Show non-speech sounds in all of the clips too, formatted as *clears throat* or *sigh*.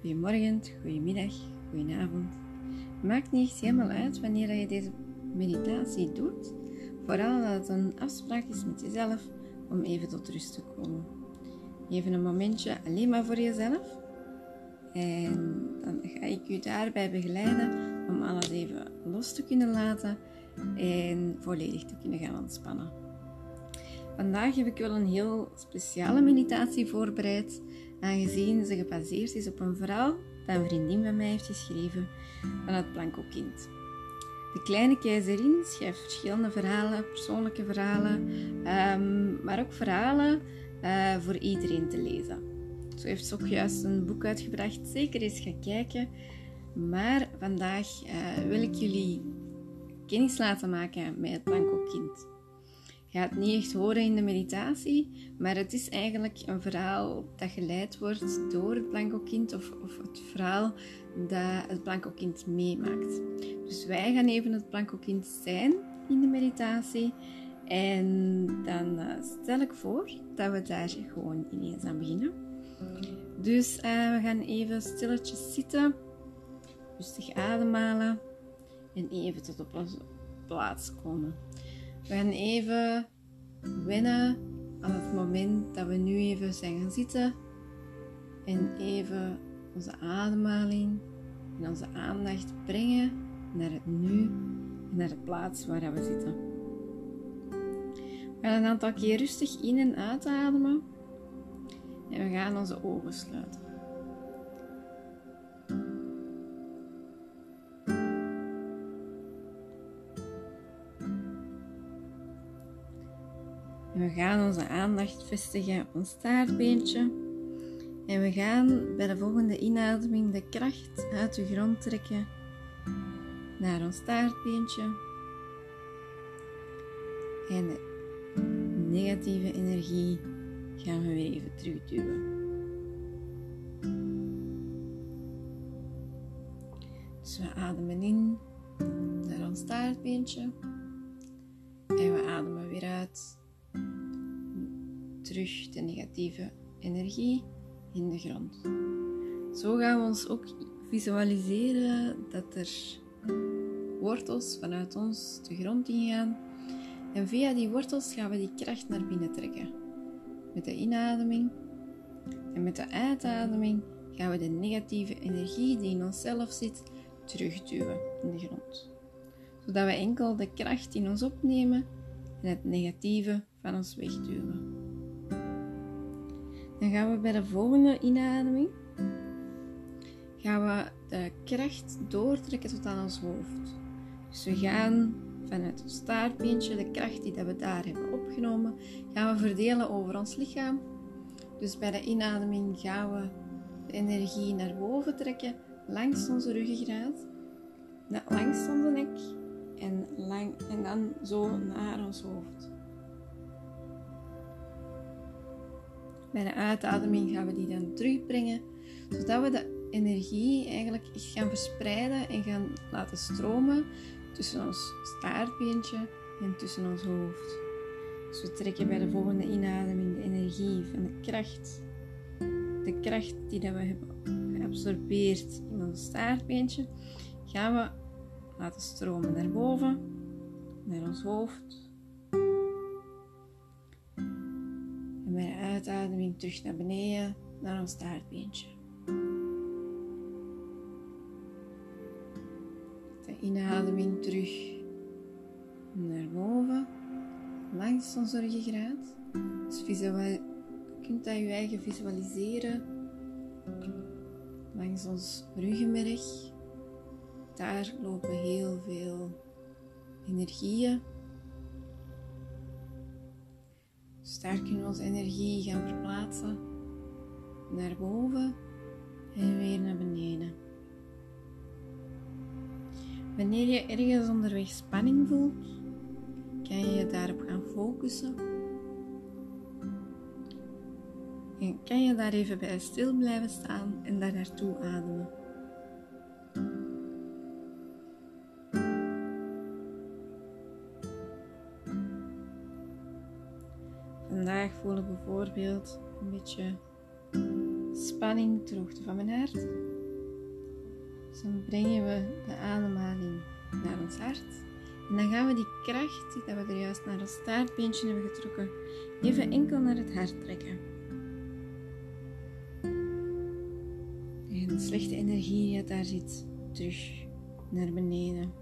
Goedemorgen, goedemiddag, goedenavond. Maakt niet helemaal uit wanneer je deze meditatie doet. Vooral dat het een afspraak is met jezelf om even tot rust te komen. Even een momentje alleen maar voor jezelf. En dan ga ik u daarbij begeleiden om alles even los te kunnen laten en volledig te kunnen gaan ontspannen. Vandaag heb ik wel een heel speciale meditatie voorbereid, aangezien ze gebaseerd is op een verhaal dat een vriendin van mij heeft geschreven van het Blanco Kind. De kleine keizerin schrijft verschillende verhalen, persoonlijke verhalen, um, maar ook verhalen uh, voor iedereen te lezen. Zo heeft ze ook juist een boek uitgebracht. Zeker eens gaan kijken. Maar vandaag uh, wil ik jullie kennis laten maken met het Blanco Kind. Je gaat het niet echt horen in de meditatie, maar het is eigenlijk een verhaal dat geleid wordt door het Blanco Kind of, of het verhaal dat het Blanco Kind meemaakt. Dus wij gaan even het Blanco Kind zijn in de meditatie en dan uh, stel ik voor dat we daar gewoon ineens aan beginnen. Dus uh, we gaan even stilletjes zitten, rustig ademhalen en even tot op onze plaats komen. We gaan even wennen aan het moment dat we nu even zijn gaan zitten en even onze ademhaling en onze aandacht brengen naar het nu en naar de plaats waar we zitten. We gaan een aantal keer rustig in en uitademen en we gaan onze ogen sluiten. We gaan onze aandacht vestigen op ons staartbeentje. En we gaan bij de volgende inademing de kracht uit de grond trekken naar ons staartbeentje. En de negatieve energie gaan we weer even terugduwen. Dus we ademen in naar ons staartbeentje. En we ademen weer uit. Terug de negatieve energie in de grond. Zo gaan we ons ook visualiseren dat er wortels vanuit ons de grond ingaan. En via die wortels gaan we die kracht naar binnen trekken. Met de inademing en met de uitademing gaan we de negatieve energie die in onszelf zit terugduwen in de grond. Zodat we enkel de kracht in ons opnemen en het negatieve van ons wegduwen. Dan gaan we bij de volgende inademing gaan we de kracht doortrekken tot aan ons hoofd. Dus we gaan vanuit het staartbeentje, de kracht die dat we daar hebben opgenomen, gaan we verdelen over ons lichaam. Dus bij de inademing gaan we de energie naar boven trekken, langs onze ruggengraat, langs onze nek en, lang, en dan zo naar ons hoofd. Bij de uitademing gaan we die dan terugbrengen, zodat we de energie eigenlijk gaan verspreiden en gaan laten stromen tussen ons staartbeentje en tussen ons hoofd. Dus we trekken bij de volgende inademing de energie van de kracht, de kracht die dat we hebben geabsorbeerd in ons staartbeentje, gaan we laten stromen naar boven, naar ons hoofd. Uitademing terug naar beneden, naar ons staartbeentje. inademing terug naar boven, langs onze ruggengraat. Dus je kunt dat je eigen visualiseren langs ons ruggenmerg. Daar lopen heel veel energieën. Daar kunnen we onze energie gaan verplaatsen naar boven en weer naar beneden. Wanneer je ergens onderweg spanning voelt, kan je je daarop gaan focussen. En kan je daar even bij stil blijven staan en daar naartoe ademen. Een beetje spanning ter hoogte van mijn hart. Dus dan brengen we de ademhaling naar ons hart. En dan gaan we die kracht die we er juist naar het staartbeentje hebben getrokken, even enkel naar het hart trekken. En de slechte energie die daar zit, terug naar beneden.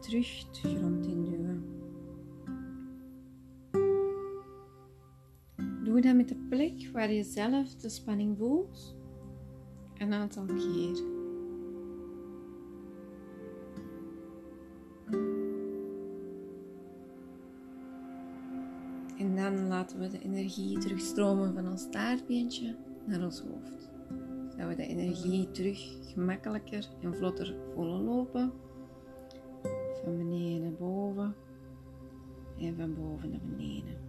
Terug de grond induwen. Doe dat met de plek waar je zelf de spanning voelt. Een aantal keer. En dan laten we de energie terugstromen van ons staartbeentje naar ons hoofd. Zodat we de energie terug gemakkelijker en vlotter voelen lopen. Van beneden naar boven en van boven naar beneden.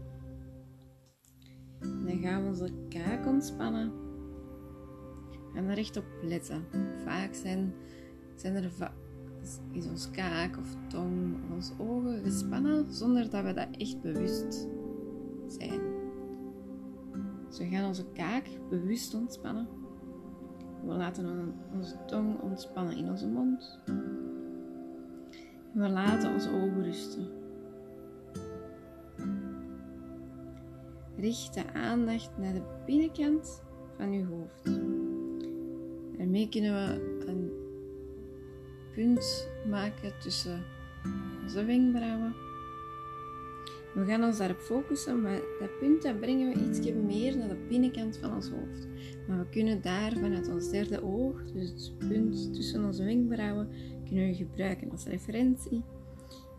Dan gaan we onze kaak ontspannen en er echt op letten. Vaak zijn, zijn er is ons kaak of tong of onze ogen gespannen zonder dat we dat echt bewust zijn. Dus we gaan onze kaak bewust ontspannen. We laten onze tong ontspannen in onze mond. We laten onze ogen rusten. Richt de aandacht naar de binnenkant van uw hoofd. Daarmee kunnen we een punt maken tussen onze wenkbrauwen. We gaan ons daarop focussen, maar dat punt dat brengen we iets meer naar de binnenkant van ons hoofd. Maar we kunnen daar vanuit ons derde oog, dus het punt tussen onze wenkbrauwen, kunnen we gebruiken als referentie.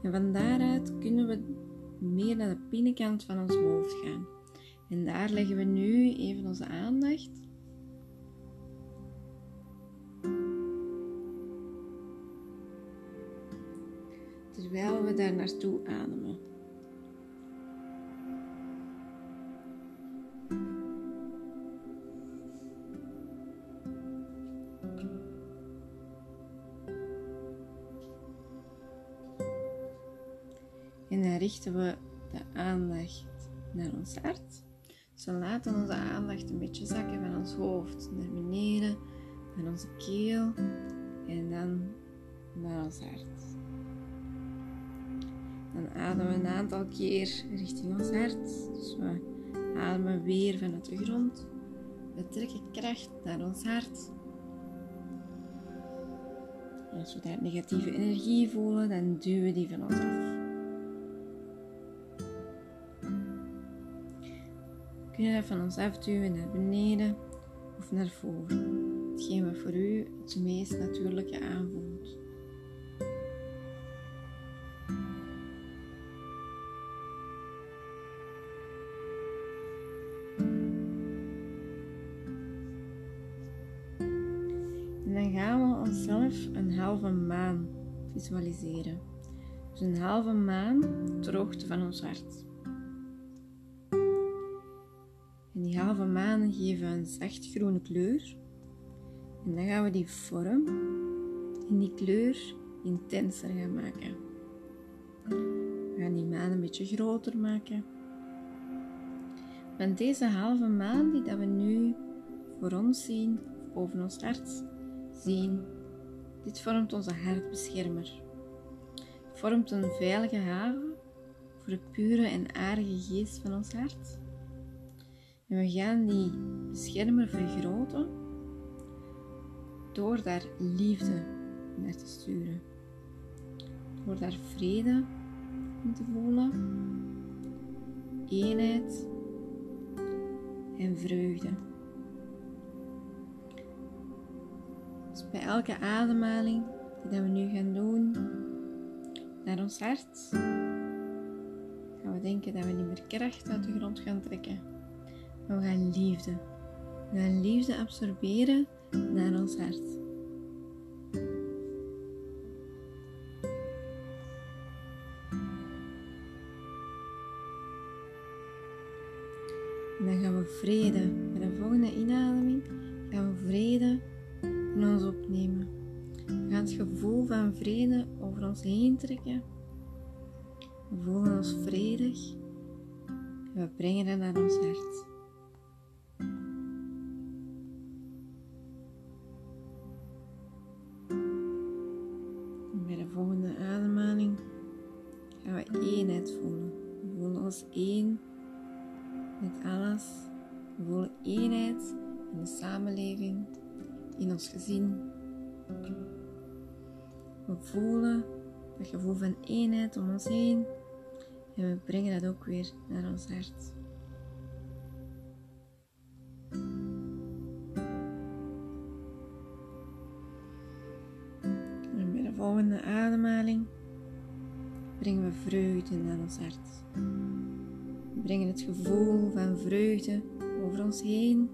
En van daaruit kunnen we meer naar de binnenkant van ons hoofd gaan. En daar leggen we nu even onze aandacht. Terwijl we daar naartoe ademen. En dan richten we de aandacht naar ons hart. We laten onze aandacht een beetje zakken van ons hoofd naar beneden, naar onze keel en dan naar ons hart. Dan ademen we een aantal keer richting ons hart. Dus we ademen weer vanuit de grond. We trekken kracht naar ons hart. als we daar negatieve energie voelen, dan duwen we die van ons af. Kunnen van ons afduwen naar beneden of naar voren. Hetgeen wat voor u het meest natuurlijke aanvoelt. een halve maan visualiseren. Dus een halve maan ter van ons hart. Maan geven een zacht groene kleur. En dan gaan we die vorm en die kleur intenser gaan maken. We gaan die maan een beetje groter maken. Want deze halve maan die dat we nu voor ons zien, boven ons hart zien, dit vormt onze hartbeschermer. Het vormt een veilige haven voor de pure en aardige geest van ons hart. En we gaan die beschermer vergroten door daar liefde naar te sturen. Door daar vrede in te voelen, eenheid en vreugde. Dus bij elke ademhaling die we nu gaan doen naar ons hart, gaan we denken dat we niet meer kracht uit de grond gaan trekken, we gaan liefde. We gaan liefde absorberen naar ons hart. En dan gaan we vrede. Bij de volgende inademing gaan we vrede in ons opnemen. We gaan het gevoel van vrede over ons heen trekken. We voelen ons vredig en we brengen het naar ons hart. volgende ademhaling gaan we eenheid voelen. We voelen ons één met alles. We voelen eenheid in de samenleving, in ons gezin. We voelen dat gevoel van eenheid om ons heen en we brengen dat ook weer naar ons hart. Vreugde naar ons hart. We brengen het gevoel van vreugde over ons heen.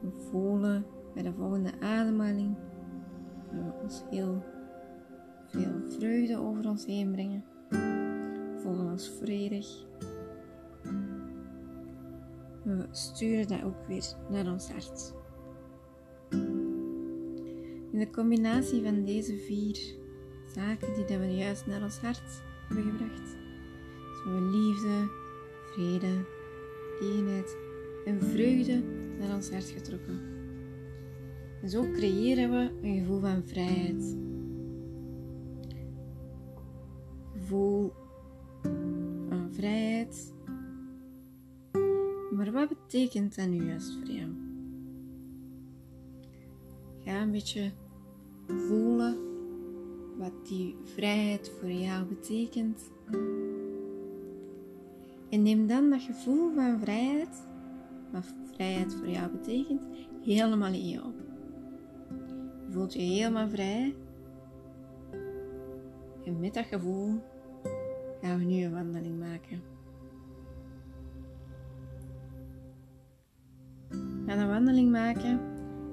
We voelen bij de volgende ademhaling dat we ons heel veel vreugde over ons heen brengen. We voelen ons vredig. We sturen dat ook weer naar ons hart. In de combinatie van deze vier zaken die we juist naar ons hart hebben gebracht, zo liefde, vrede, eenheid en vreugde naar ons hart getrokken. En zo creëren we een gevoel van vrijheid. Gevoel van vrijheid. Maar wat betekent dat nu juist voor jou? Ga een beetje voelen wat die vrijheid voor jou betekent. En neem dan dat gevoel van vrijheid, wat vrijheid voor jou betekent, helemaal in je op. Je voelt je helemaal vrij. En met dat gevoel gaan we nu een wandeling maken. We gaan een wandeling maken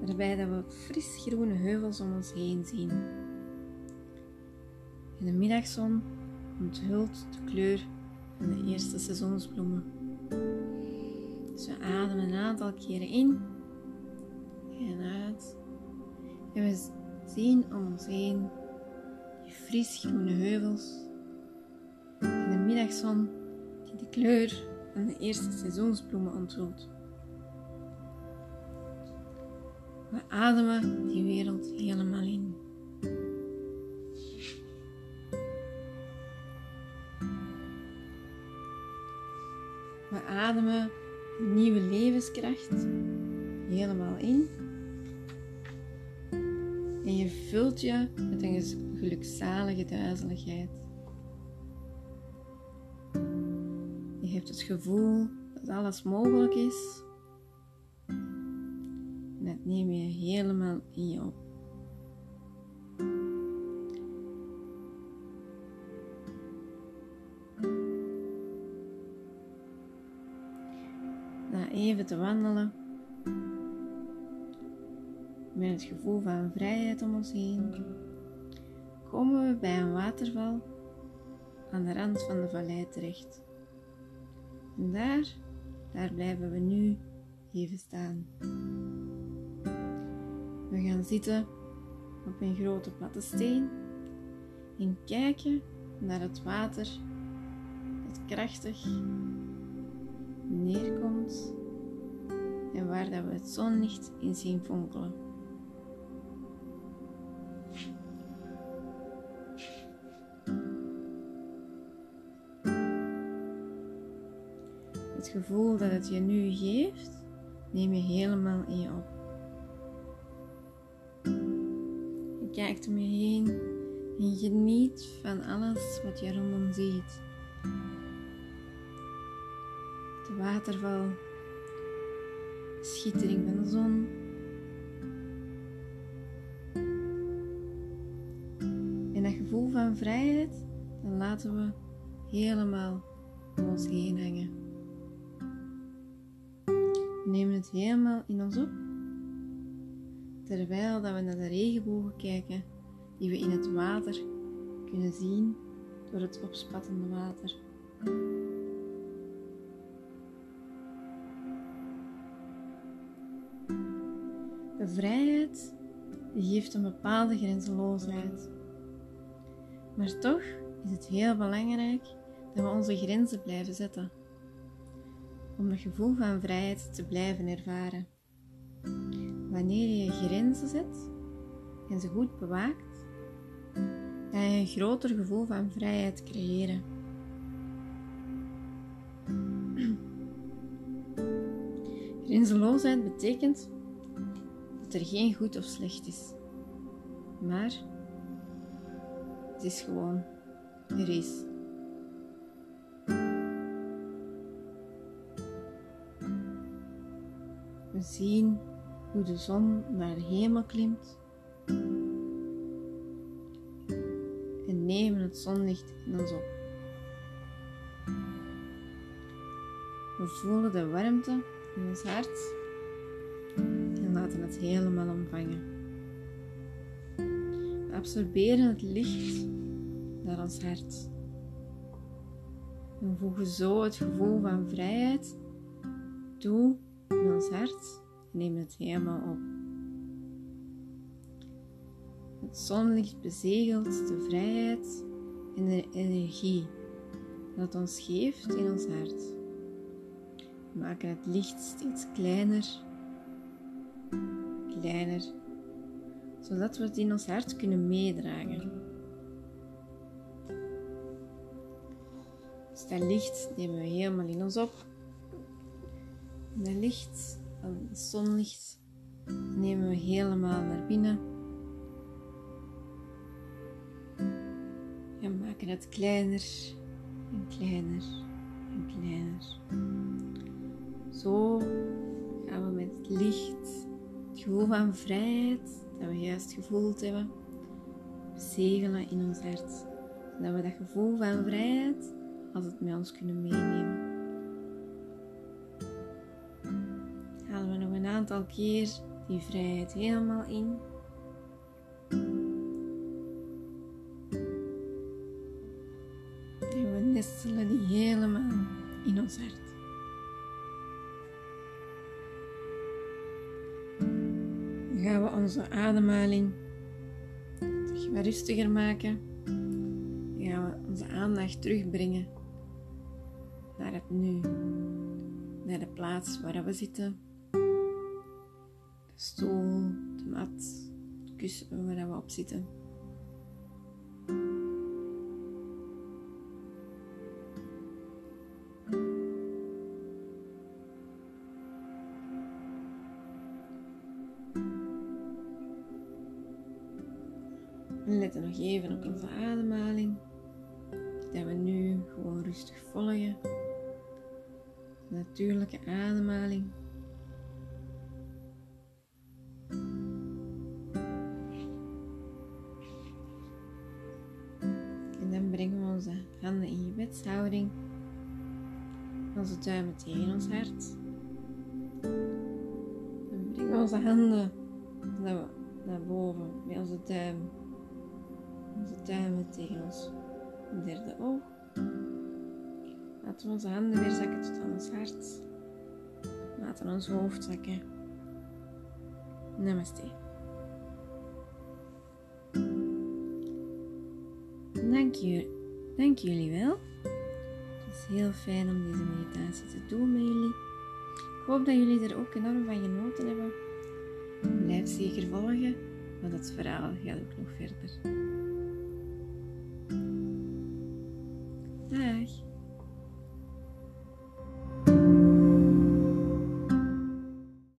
waarbij dat we fris groene heuvels om ons heen zien. En de middagzon onthult de kleur van de eerste seizoensbloemen. Dus we ademen een aantal keren in en uit. En we zien om ons heen die fris groene heuvels. En de middagzon die de kleur van de eerste seizoensbloemen onthult. We ademen die wereld helemaal in. We ademen nieuwe levenskracht helemaal in. En je vult je met een gelukzalige duizeligheid. Je hebt het gevoel dat alles mogelijk is. En dat neem je helemaal in je op. even te wandelen, met het gevoel van vrijheid om ons heen, komen we bij een waterval aan de rand van de vallei terecht. En daar, daar blijven we nu even staan. We gaan zitten op een grote platte steen en kijken naar het water dat krachtig neerkomt en waar dat we het zonlicht in zien fonkelen. Het gevoel dat het je nu geeft, neem je helemaal in je op. Je kijkt om je heen en geniet van alles wat je rondom ziet. De waterval, schittering van de zon. En dat gevoel van vrijheid, dat laten we helemaal om ons heen hangen. We nemen het helemaal in ons op, terwijl dat we naar de regenbogen kijken die we in het water kunnen zien door het opspattende water. vrijheid geeft een bepaalde grenzeloosheid. Maar toch is het heel belangrijk dat we onze grenzen blijven zetten. Om het gevoel van vrijheid te blijven ervaren. Wanneer je je grenzen zet en ze goed bewaakt, kan je een groter gevoel van vrijheid creëren. *clears throat* Grenzeloosheid betekent er geen goed of slecht is, maar het is gewoon er is. We zien hoe de zon naar de hemel klimt en nemen het zonlicht in ons op. We voelen de warmte in ons hart helemaal omvangen. We absorberen het licht naar ons hart. En voegen zo het gevoel van vrijheid toe in ons hart en nemen het helemaal op. Het zonlicht bezegelt de vrijheid en de energie dat ons geeft in ons hart. We maken het licht steeds kleiner, kleiner, zodat we het in ons hart kunnen meedragen. Dus dat licht nemen we helemaal in ons op. En dat licht, het zonlicht, nemen we helemaal naar binnen. En maken het kleiner en kleiner en kleiner. Zo gaan we met het licht, het gevoel van vrijheid dat we juist gevoeld hebben, bezegelen in ons hart. Zodat we dat gevoel van vrijheid altijd met ons kunnen meenemen. Halen we nog een aantal keer die vrijheid helemaal in. Gaan we onze ademhaling wat rustiger maken. Dan gaan we onze aandacht terugbrengen naar het nu, naar de plaats waar we zitten, de stoel, de mat, het kussen waar we op zitten. We letten nog even op onze ademhaling. Dat we nu gewoon rustig volgen. Natuurlijke ademhaling. En dan brengen we onze handen in gebedshouding. Onze duimen tegen ons hart. Dan brengen we onze handen naar, naar boven met onze duim. Onze duimen tegen ons derde oog. Laten we onze handen weer zakken tot aan ons hart. Laten we ons hoofd zakken. Namaste. Dank, je, dank jullie wel. Het is heel fijn om deze meditatie te doen met jullie. Ik hoop dat jullie er ook enorm van genoten hebben. Blijf zeker volgen, want het verhaal gaat ook nog verder.